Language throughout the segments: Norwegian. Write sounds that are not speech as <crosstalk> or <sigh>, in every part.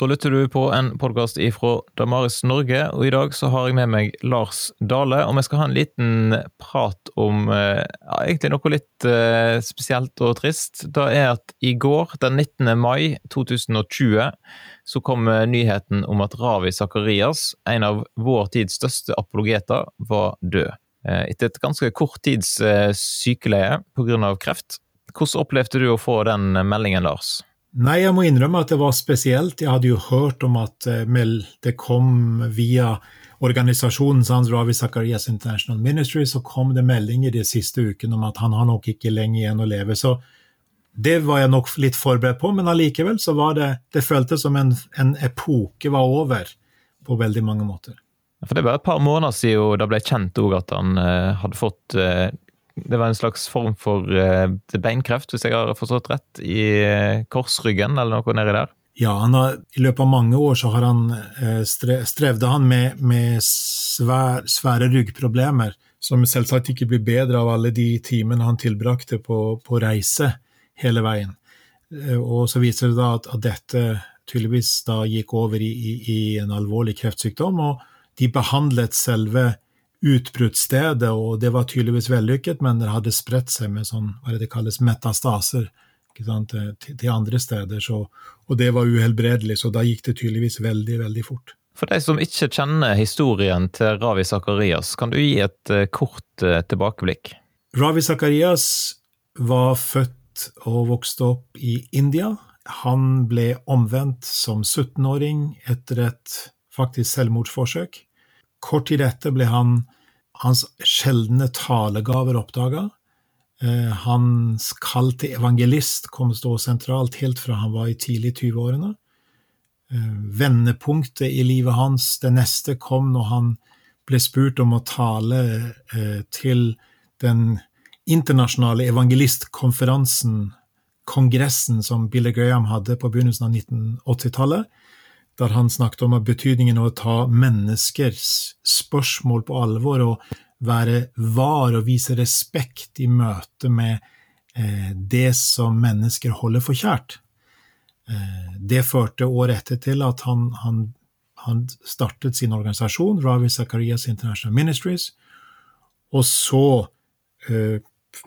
Da lytter du på en podkast fra Damaris Norge, og i dag så har jeg med meg Lars Dale. Og vi skal ha en liten prat om ja, egentlig noe litt uh, spesielt og trist. Det er at i går, den 19. mai 2020, så kom nyheten om at Ravi Sakarias, en av vår tids største apologeter, var død. Etter et ganske kort tids sykeleie pga. kreft. Hvordan opplevde du å få den meldingen, Lars? Nei, jeg må innrømme at det var spesielt. Jeg hadde jo hørt om at eh, det kom via organisasjonen Sans Ravi Zakarias International Ministry, så kom det meldinger de siste ukene om at han har nok ikke lenge igjen å leve. Så det var jeg nok litt forberedt på, men allikevel så var det Det føltes som en, en epoke var over på veldig mange måter. For Det var et par måneder siden det ble kjent at han uh, hadde fått uh, det var en slags form for uh, beinkreft, hvis jeg har forstått rett, i uh, korsryggen eller noe nedi der? Ja, har, i løpet av mange år så han, uh, strevde han med, med svær, svære ryggproblemer, som selvsagt ikke blir bedre av alle de timene han tilbrakte på, på reise hele veien. Og så viser det da at, at dette tydeligvis da gikk over i, i, i en alvorlig kreftsykdom, og de behandlet selve utbruddsstedet, og det var tydeligvis vellykket, men det hadde spredt seg med sånn, hva det det kalles metastaser til, til, andre steder, så, og det var uhelbredelig, så da gikk det tydeligvis veldig, veldig fort. For de som ikke kjenner historien til Ravi Sakarias, kan du gi et uh, kort uh, tilbakeblikk? Ravi Sakarias var født og vokste opp i India. Han ble omvendt som 17-åring etter et faktisk selvmordsforsøk. Kort tid etter ble han, hans sjeldne talegaver oppdaga. Eh, hans kall til evangelist kom stå sentralt helt fra han var i tidlig 20-årene. Eh, vendepunktet i livet hans, det neste, kom når han ble spurt om å tale eh, til den internasjonale evangelistkonferansen, kongressen som Billy Graham hadde på begynnelsen av 1980-tallet der han snakket om betydningen av å ta menneskers spørsmål på alvor og være var og vise respekt i møte med eh, det som mennesker holder for kjært. Eh, det førte året etter til at han, han, han startet sin organisasjon, Ravi Zakarias International Ministries, og så eh,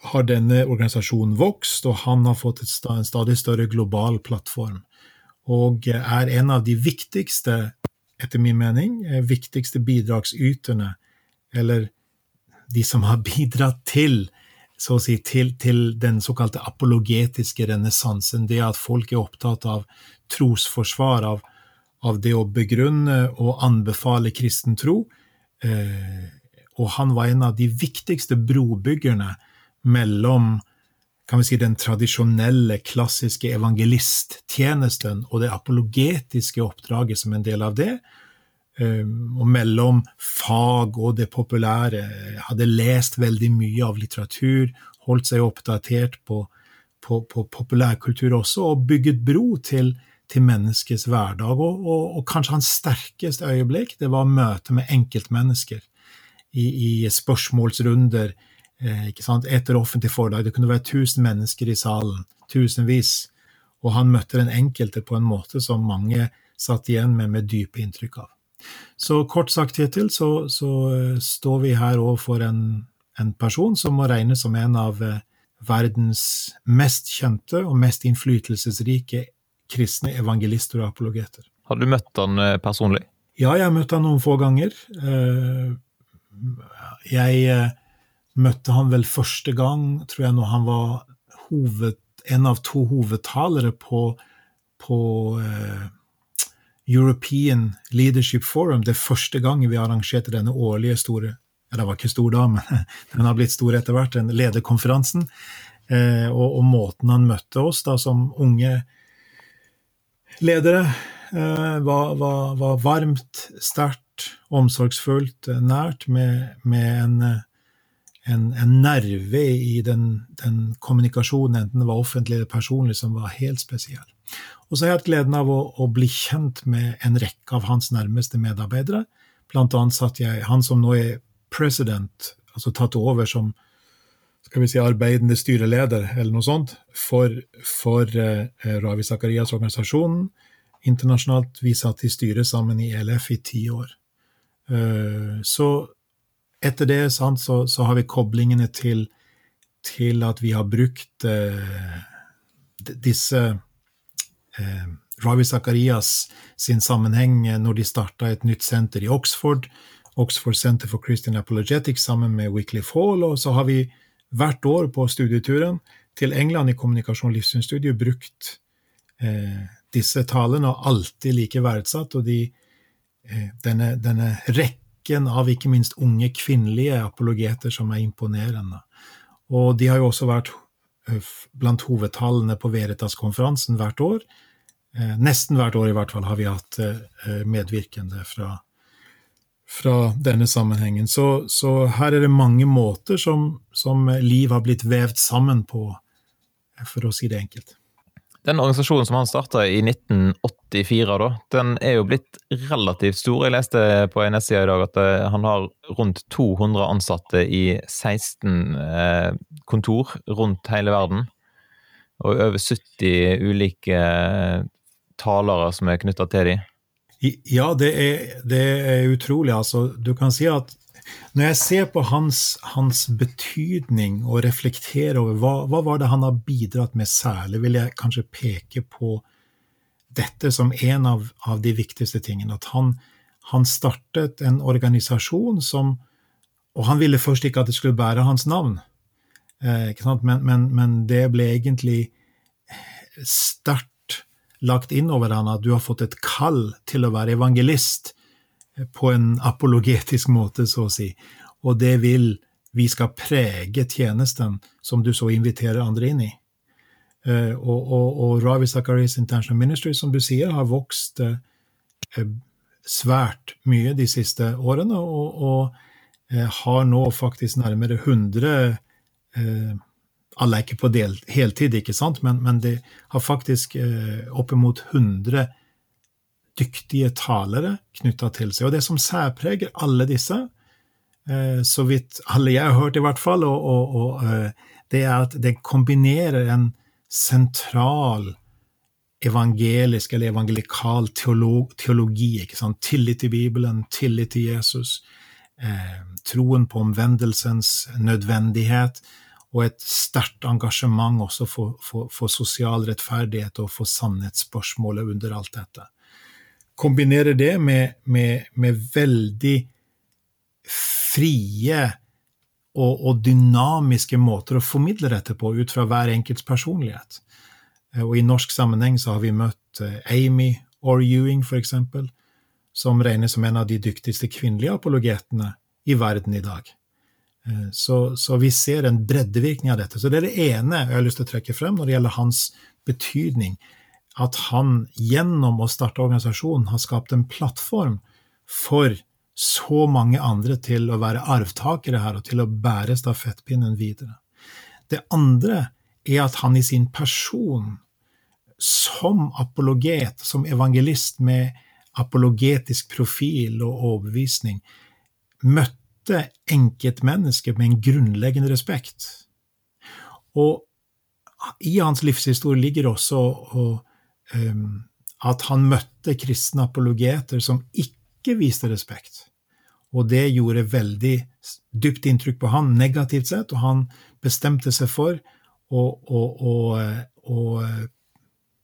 har denne organisasjonen vokst, og han har fått en stadig større global plattform og er en av de viktigste, etter min mening, eh, viktigste bidragsyterne, eller de som har <laughs> bidratt til så å si, til, til den såkalte apologetiske renessansen, det at folk er opptatt av trosforsvar, av, av det å begrunne og anbefale kristen tro. Eh, og han var en av de viktigste brobyggerne mellom kan vi si, den tradisjonelle, klassiske evangelisttjenesten og det apologetiske oppdraget som en del av det, um, og mellom fag og det populære. Hadde lest veldig mye av litteratur, holdt seg oppdatert på, på, på populærkultur også, og bygget bro til, til menneskets hverdag. Og, og, og, kanskje hans sterkeste øyeblikk det var møtet med enkeltmennesker i, i spørsmålsrunder Eh, ikke sant, etter offentlig forlag. Det kunne være tusen mennesker i salen, tusenvis. Og han møtte den enkelte på en måte som mange satt igjen med med dype inntrykk av. Så kort sagt hittil så, så eh, står vi her overfor en, en, person som må regnes som en av eh, verdens mest kjente og mest innflytelsesrike kristne evangelister og apologeter. Har du møtt han personlig? Ja, jeg har møtt han noen få ganger. Jeg møtte han vel første gang, tror jeg, når han var hoved, en av to hovedtalere på, på eh, European Leadership Forum, det er første gang vi arrangerte denne årlige store ja, Den var ikke stor da, men <laughs> den har blitt stor etter hvert, den lederkonferansen. Eh, og, og, måten han møtte oss da som unge ledere, eh, var, var, var, varmt, sterkt, omsorgsfullt, nært, med, med en en, en nerve i den, den, kommunikasjonen, enten det var offentlig eller personlig, som var helt spesiell. Og så har jeg hatt gleden av å, å, bli kjent med en rekke av hans nærmeste medarbeidere. Blant annet satt jeg, han som nå er president, altså tatt over som skal vi si, arbeidende styreleder, eller noe sånt, for, for eh, Ravi Zakarias organisasjonen internasjonalt. Vi satt i styret sammen i ELF i ti år. Uh, så etter det sant, så, så, har vi koblingene til, til, at vi har brukt eh, disse eh, Ravi Zakarias sin sammenheng når de starta et nytt senter i Oxford, Oxford Center for Christian Apologetics sammen med Wycliffe Hall, og så har vi hvert år på studieturen til England i kommunikasjon- og livssynsstudiet brukt eh, disse talene, og alltid like verdsatt. Og de, eh, denne, denne, rekken av ikke minst unge kvinnelige apologeter som er imponerende. Og de har jo også vært eh, blant hovedtallene på Veritas-konferansen hvert år. Eh, nesten hvert år i hvert fall har vi hatt eh, medvirkende fra fra denne sammenhengen. Så, så, her er det mange måter som, som liv har blitt vevd sammen på, for å si det enkelt. Den organisasjonen som han starta i 1984, da, den er jo blitt relativt stor. Jeg leste på en nettside i dag at eh, han har rundt 200 ansatte i 16 eh, kontor rundt hele verden. Og over 70 ulike eh, talere som er knytta til dem. Ja, det er, det er, utrolig. Altså, du kan si at når jeg ser på hans, hans betydning og reflekterer over hva, hva var det han har bidratt med særlig, vil jeg kanskje peke på dette som en av, av de viktigste tingene. At han, han, startet en organisasjon som Og han ville først ikke at det skulle bære hans navn, eh, men, men, men, det ble egentlig sterkt lagt inn over han at du har fått et kall til å være evangelist på en apologetisk måte, så å si. Og det vil vi skal prege tjenesten som du så inviterer andre inn i. Uh, og, og, og, Ravi Zakaris International Ministry, som du sier, har vokst uh, svært mye de siste årene, og, og har nå faktisk nærmere 100 alle er ikke på del, heltid, ikke sant, men, men det har faktisk eh, oppimot 100 dyktige talere knytta til seg. Og det som særpreger alle disse, eh, så vidt alle jeg har hørt i hvert fall, og, og, og eh, det er at det kombinerer en sentral evangelisk eller evangelikal teolog, teologi. ikke sant? Tillit til Bibelen, tillit til Jesus, eh, troen på omvendelsens nødvendighet og et sterkt engasjement også for, for, for, sosial rettferdighet og for sannhetsspørsmålet under alt dette. Kombinere det med, med, med veldig frie og, og, dynamiske måter å formidle dette på ut fra hver enkelts personlighet. Og I norsk sammenheng så har vi møtt eh, Amy Orr Ewing, for eksempel, som regnes som en av de dyktigste kvinnelige apologetene i verden i dag. Eh, så, så, vi ser en breddevirkning av dette. Så det er det ene jeg har lyst til å trekke frem når det gjelder hans betydning. At han gjennom å starte organisasjonen har skapt en plattform for så mange andre til å være arvtakere her og til å bære stafettpinnen videre. Det andre er at han i sin person, som apologet, som evangelist med apologetisk profil og overbevisning, møtte enkeltmennesket med en grunnleggende respekt. Og i hans livshistorie ligger også og, um, at han møtte kristne apologeter som ikke viste respekt. Og det gjorde veldig dypt inntrykk på han, negativt sett, og han bestemte seg for å, å, å, å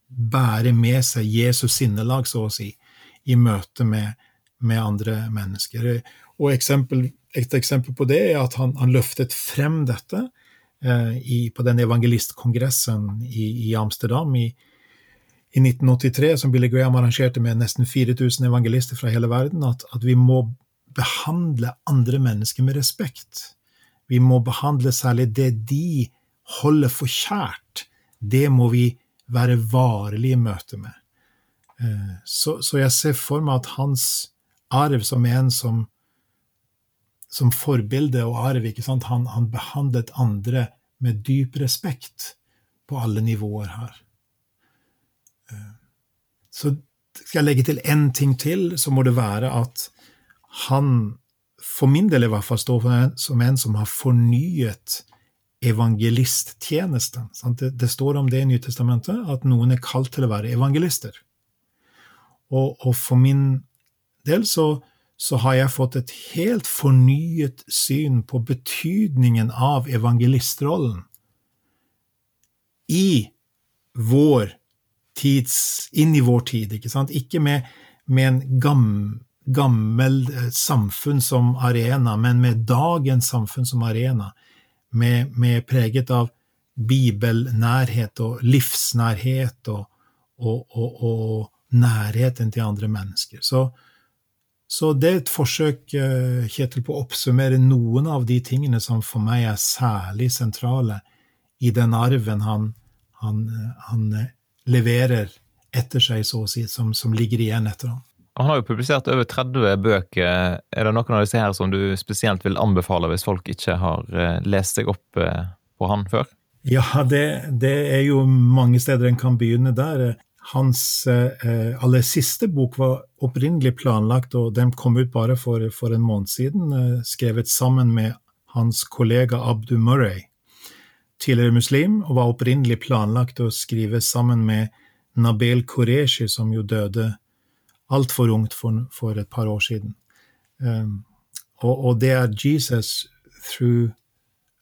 bære med seg Jesus sinnelag, så å si, i møte med, med andre mennesker. Og eksempel, et eksempel på det er at han, han løftet frem dette eh, i, på den evangelistkongressen i, i Amsterdam i, i, 1983, som Billy Graham arrangerte med nesten 4000 evangelister fra hele verden, at, at vi må behandle andre mennesker med respekt. Vi må behandle særlig det de holder for kjært. Det må vi være varelig i møte med. Eh, så, så jeg ser for meg at hans arv som en som som forbilde og arv. Han, han, behandlet andre med dyp respekt på alle nivåer her. Eh, så skal jeg legge til én ting til, så må det være at han, for min del i hvert fall, står som en som har fornyet evangelisttjenesten. Det, står om det i Nytestamentet, at noen er kalt til å være evangelister. Og, og for min del så, så, har jeg fått et helt fornyet syn på betydningen av evangelistrollen i vår tids Inn i vår tid, ikke sant? Ikke med, med en gammel gammel eh, samfunn som arena, men med dagens samfunn som arena, med, med preget av bibelnærhet og livsnærhet og, og, og, og, nærheten til andre mennesker. Så, så, det er et forsøk, eh, Kjetil, på å oppsummere noen av de tingene som for meg er særlig sentrale i den arven han, han, han leverer etter seg, så å si, som, som ligger igjen etter ham. Han har jo publisert over 30 bøker. Er det noen av disse her som du spesielt vil anbefale hvis folk ikke har eh, lest seg opp eh, på han før? Ja, det, det er jo mange steder en kan begynne der. Hans eh, aller siste bok var opprinnelig planlagt, og den kom ut bare for, for en måned siden, eh, skrevet sammen med hans kollega Abdu Murray, tidligere muslim, og var opprinnelig planlagt å skrive sammen med Nabel Qureshi, som jo døde altfor ungt for, for, et par år siden. Um, og, og, det er Jesus through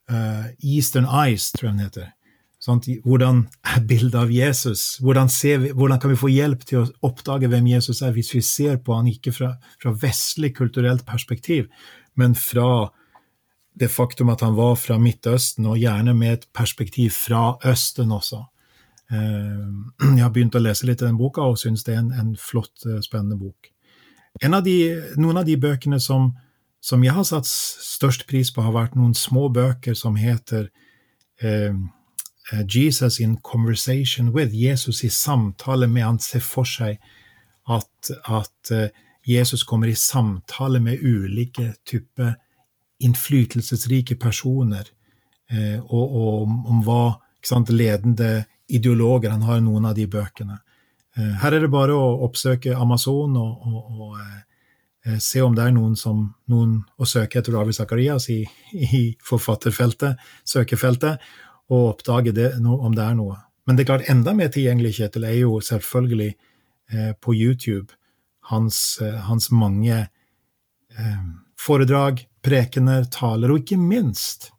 uh, Eastern Eyes, tror jeg den heter. Sånn, hvordan er bildet av Jesus? Hvordan, vi, hvordan, kan vi få hjelp til å oppdage hvem Jesus er, hvis vi ser på han ikke fra, fra vestlig kulturelt perspektiv, men fra det faktum at han var fra Midtøsten, og gjerne med et perspektiv fra Østen også. Eh, jeg har begynt å lese litt i den boka og syns det er en, en flott, eh, spennende bok. Av de, noen av de bøkene som, som, jeg har satt størst pris på, har vært noen små bøker som heter eh, eh Jesus in conversation with. Jesus i samtale med Han ser for seg at, at Jesus kommer i samtale med ulike typer innflytelsesrike personer, eh, og, og om, hva sant, ledende ideologer. Han har noen av de bøkene. Eh, her er det bare å oppsøke Amazon og, og, og eh, eh, se om det er noen som noen å søke etter Ravi Zakarias i, i, forfatterfeltet, søkefeltet, og oppdage det, om det er noe. Men det er klart, enda mer tilgjengelig, Kjetil, er jo selvfølgelig eh, på YouTube hans, eh, hans mange foredrag, prekener, taler, og ikke minst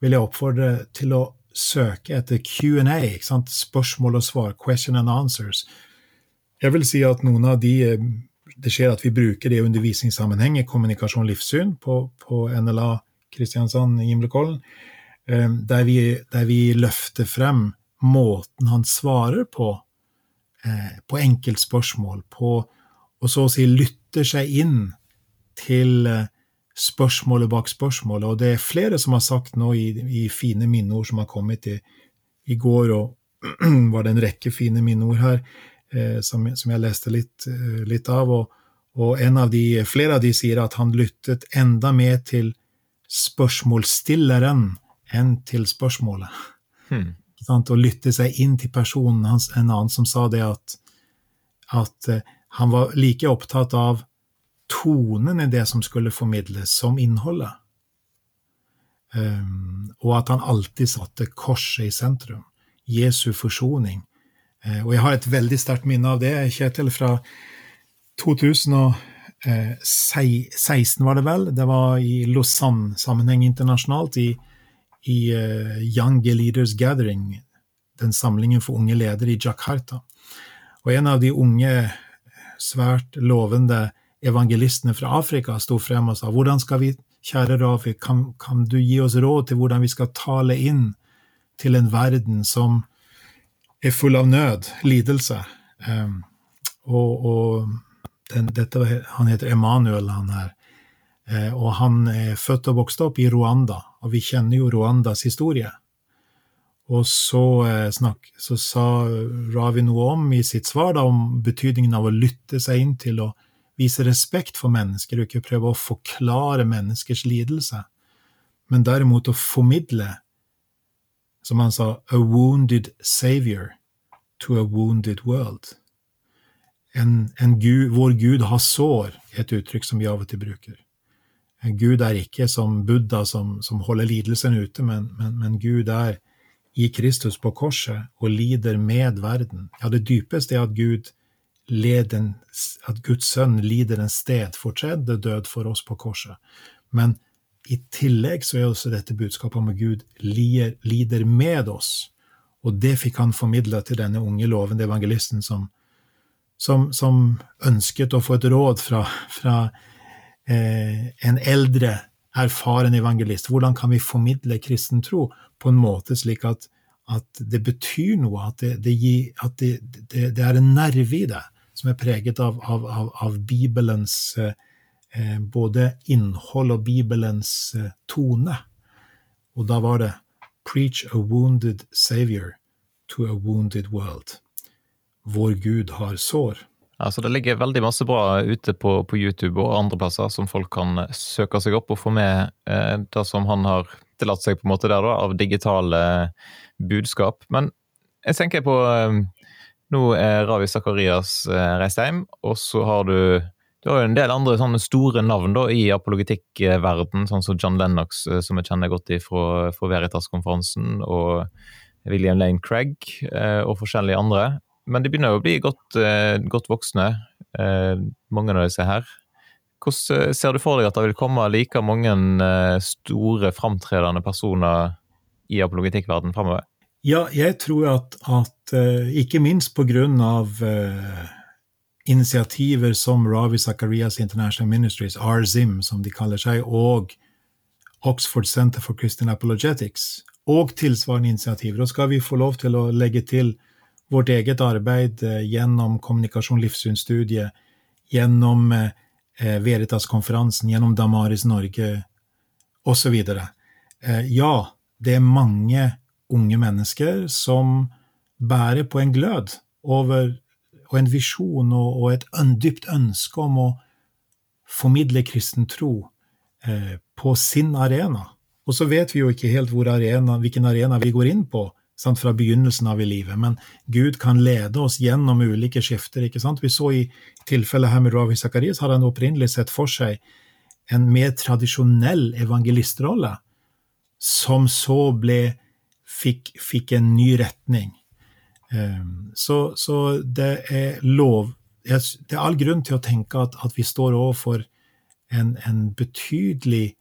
vil jeg oppfordre til å søke etter Q&A, spørsmål og svar, question and answers. Jeg vil si at noen av de eh, Det skjer at vi bruker det i undervisningssammenheng i kommunikasjon livssyn på, på NLA Kristiansand Gimlekollen, eh, der der vi løfter frem måten han svarer på, eh, på enkeltspørsmål, på å så å si lytter seg inn til spørsmålet bak spørsmålet. Og det er flere som har sagt nå i, i fine minneord som har kommet i, i går, og <clears throat> var det en rekke fine minneord her eh, som, som, jeg leste litt, eh, litt av. Og, og av de, flere av de sier at han lyttet enda mer til spørsmålsstilleren enn til spørsmålet. Hmm. Og lytte seg inn til personen. Hans, en annen som sa det at, at eh, han var like opptatt av tonen i det som skulle formidles, som innholdet. Um, og at han alltid satte korset i sentrum. Jesu forsoning. Uh, og jeg har et veldig sterkt minne av det, Kjetil, fra 2016, var det vel. Det var i Lausanne-sammenheng internasjonalt, i, i uh, Young Leaders Gathering, den samlingen for unge ledere i Jakarta. Og en av de unge, svært lovende evangelistene fra Afrika sto frem og sa hvordan skal vi, kjære Rafi, kan, kan, du gi oss råd til hvordan vi skal tale inn til en verden som er full av nød, lidelse? Um, og, og den, dette, han heter Emanuel, han her. Uh, og han er født og vokst opp i Rwanda, og vi kjenner jo Rwandas historie. Og så, uh, snakk, så sa Ravi noe om i sitt svar da, om betydningen av å lytte seg inn til å vise respekt for mennesker og ikke prøve å forklare menneskers lidelse, men derimot å formidle, som han sa, a wounded savior to a wounded world. En, en Gud, vår Gud har sår, et uttrykk som vi av og til bruker. En Gud er ikke som Buddha som, som holder lidelsen ute, men, men, men Gud er i Kristus på korset og lider med verden. Ja, det dypeste er at Gud leden, at Guds sønn lider en stedfortredende død for oss på korset. Men i tillegg så er også dette budskapet om at Gud lider, lider med oss. Og det fikk han formidla til denne unge lovende evangelisten som, som, som, ønsket å få et råd fra, fra eh, en eldre, erfaren evangelist. Hvordan kan vi formidle kristen tro på en måte slik at, at det betyr noe, at, det, det, gir, at det, det, er en nerve i det som er preget av, av, av, av Bibelens eh, eh, både innhold og Bibelens eh, tone. Og da var det Preach a wounded savior to a wounded world. Vår Gud har sår. Altså, det ligger veldig masse bra ute på, på, YouTube og andre plasser som folk kan søke seg opp og få med eh, det som han har tillatt seg på en måte der da, av digitale budskap. Men jeg tenker på eh, Nå er Ravi Sakarias eh, reist hjem, og så har du du har jo en del andre sånne store navn da, i apologetikkverden, sånn som John Lennox, eh, som jeg kjenner godt fra, fra Veritas-konferansen, og William Lane Craig eh, og forskjellige andre. Men de begynner jo å bli godt, godt voksne, mange av disse her. Hvordan ser du for deg at det vil komme like mange store, framtredende personer i apologetikkverden framover? Ja, jeg tror at, at ikke minst på grunn av initiativer som Ravi Zacharias International Ministries, RZIM som de kaller seg, og Oxford Center for Christian Apologetics, og tilsvarende initiativer. Og skal vi få lov til å legge til vårt eget arbeid eh, gjennom kommunikasjon livssynsstudiet, gjennom eh, Veritas-konferansen, gjennom Damaris Norge osv. Eh, ja, det er mange unge mennesker som bærer på en glød over, og en visjon og, og et dypt ønske om å formidle kristen tro eh, på sin arena. Og så vet vi jo ikke helt arena, hvilken arena vi går inn på sant, fra begynnelsen av i livet, men Gud kan lede oss gjennom ulike skifter. ikke sant? Vi så i tilfellet her med Ravi Zakarias, har han opprinnelig sett for seg en mer tradisjonell evangelistrolle, som så ble, fikk, fikk en ny retning. Um, så, så, det er lov Det er all grunn til å tenke at, at vi står overfor en, en betydelig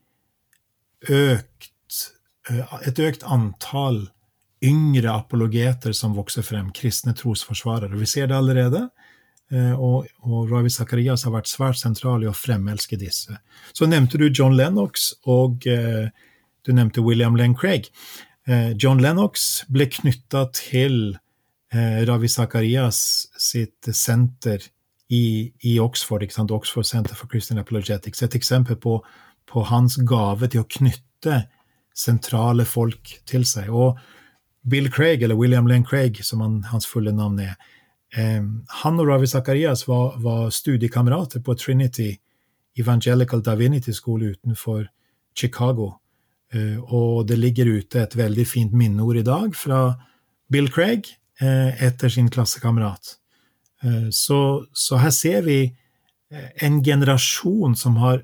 økt, eh, et økt antall yngre apologeter som vokser frem, kristne trosforsvarere. Vi ser det allerede. Eh, og, og Ravi Zakarias har vært svært sentral i å fremelske disse. Så nevnte du John Lennox, og eh, du nevnte William Len Craig. Eh, John Lennox ble knytta til eh, Ravi Zakarias sitt senter i, i Oxford, Oxford Center for Christian Apologetics. Et eksempel på på hans gave til å knytte sentrale folk til seg. Og Bill Craig, eller William Lane Craig, som han, hans fulle navn er, eh, han og Ravi Zakarias var, var studiekamerater på Trinity Evangelical Divinity School utenfor Chicago. Eh, og det ligger ute et veldig fint minneord i dag fra Bill Craig eh, etter sin klassekamerat. Eh, så, så her ser vi en generasjon som har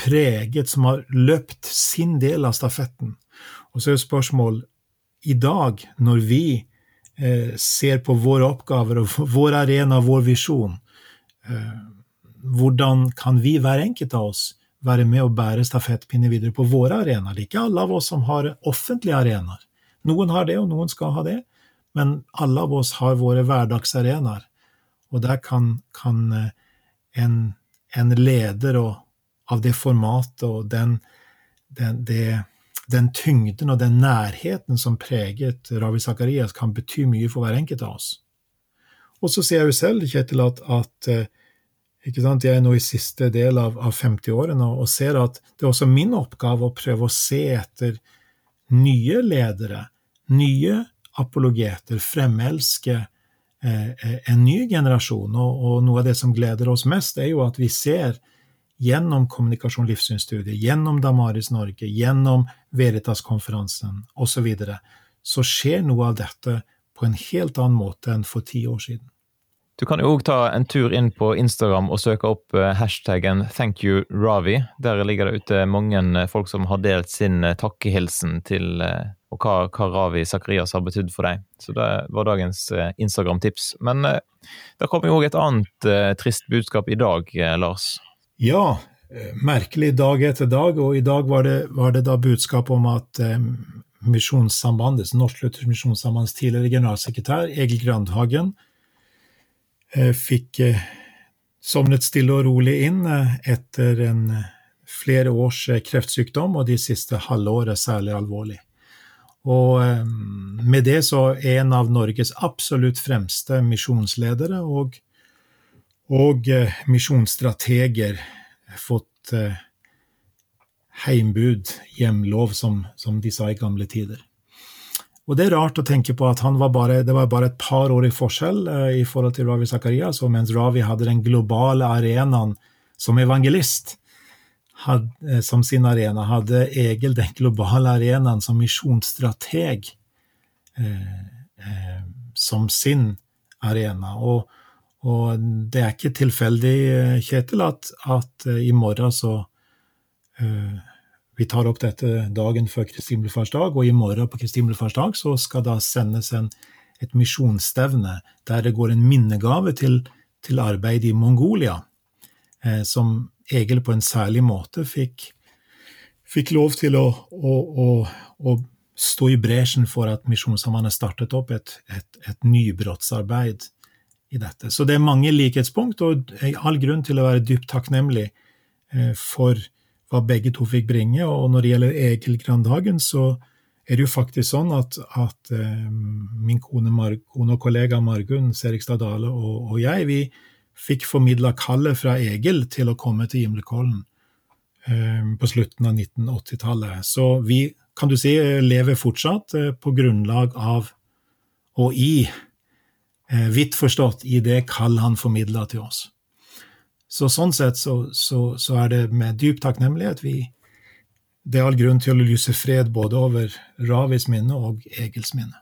preget, som har løpt sin del av stafetten. Og så er spørsmål i dag, når vi ser på våre oppgaver og <laughs> vår arena, vår visjon, hvordan kan vi, hver enkelt av oss, være med og bære stafettpinne videre på våre arenaer? Er ikke alle av oss som har offentlige arenaer. Noen har det, og noen skal ha det, men alle av oss har våre hverdagsarenaer. Og der kan, kan eh, en, en leder og av det formatet og den, den, det, den, tyngden og den nærheten som preget Ravi Zakarias, kan bety mye for hver enkelt av oss. Og så ser jeg jo selv, Kjetil, at, at eh, jeg er nå i siste del av, av 50-årene og ser at det er også min oppgave å prøve å se etter nye ledere, nye apologeter, fremelske eh, eh, en ny generasjon. Og, og, noe av det som gleder oss mest, er jo at vi ser gjennom Kommunikasjon livssynsstudiet, gjennom Damaris Norge, gjennom Veritas-konferansen osv., så, videre, så skjer noe av dette på en helt annen måte enn for ti år siden. Du kan jo òg ta en tur inn på Instagram og søke opp eh, hashtaggen thankyouRavi. Der ligger det ute mange folk som har delt sin eh, takkehilsen til, eh, og hva, hva Ravi Sakarias har betydd for deg. Så det var dagens eh, Instagram-tips. Men eh, det kom jo òg et annet eh, trist budskap i dag, Lars? Ja, merkelig dag etter dag, og i dag var det, var det da budskap om at eh, Misjonssambandets, Norsk-Luthersk Misjonssambands tidligere generalsekretær Egil Grandhagen eh, fikk somnet sovnet stille og rolig inn etter en flere års kreftsykdom, og de siste halvåret særlig alvorlig. Og eh, med det så er en av Norges absolutt fremste misjonsledere og, og eh, misjonsstrateger fått eh, heimbud, hjemlov, som, som, de sa i gamle tider. Og det er rart å tenke på at var bare, det var bare et par år i forskjell i forhold til Ravi Zakaria, så mens Ravi hadde den globale arenaen som evangelist, had, eh, som sin arena, hadde Egil den globale arenaen som misjonsstrateg eh, eh, som sin arena. Og, og, det er ikke tilfeldig, eh, Kjetil, at, at uh, i morgen så Vi tar opp dette dagen før Kristi himmelfartsdag, og i morgen på Kristi himmelfartsdag så skal da sendes en, et misjonsstevne der det går en minnegave til, til arbeid i Mongolia, eh, som Egil på en særlig måte fikk, fikk lov til å, å, å, å, stå i bresjen for at Misjonssambandet startet opp et, et, et nybrottsarbeid i dette. Så det er mange likhetspunkt, og all grunn til å være dypt takknemlig eh, for hva begge to fikk bringe. Og når det gjelder Egil Grandhagen, så er det jo faktisk sånn at, at eh, min kone, Mar kone og kollega Margunn Serigstad Dale og, og jeg, vi, fikk formidla kallet fra Egil til å komme til Gimlekollen eh, på slutten av 1980-tallet. Så vi, kan du si, lever fortsatt eh, på grunnlag av og i, eh, vidt forstått, i det kall han formidla til oss. Så sånn sett så, så, så, er det med dyp takknemlighet vi Det er all grunn til å lyse fred både over Ravis minne og Egils minne.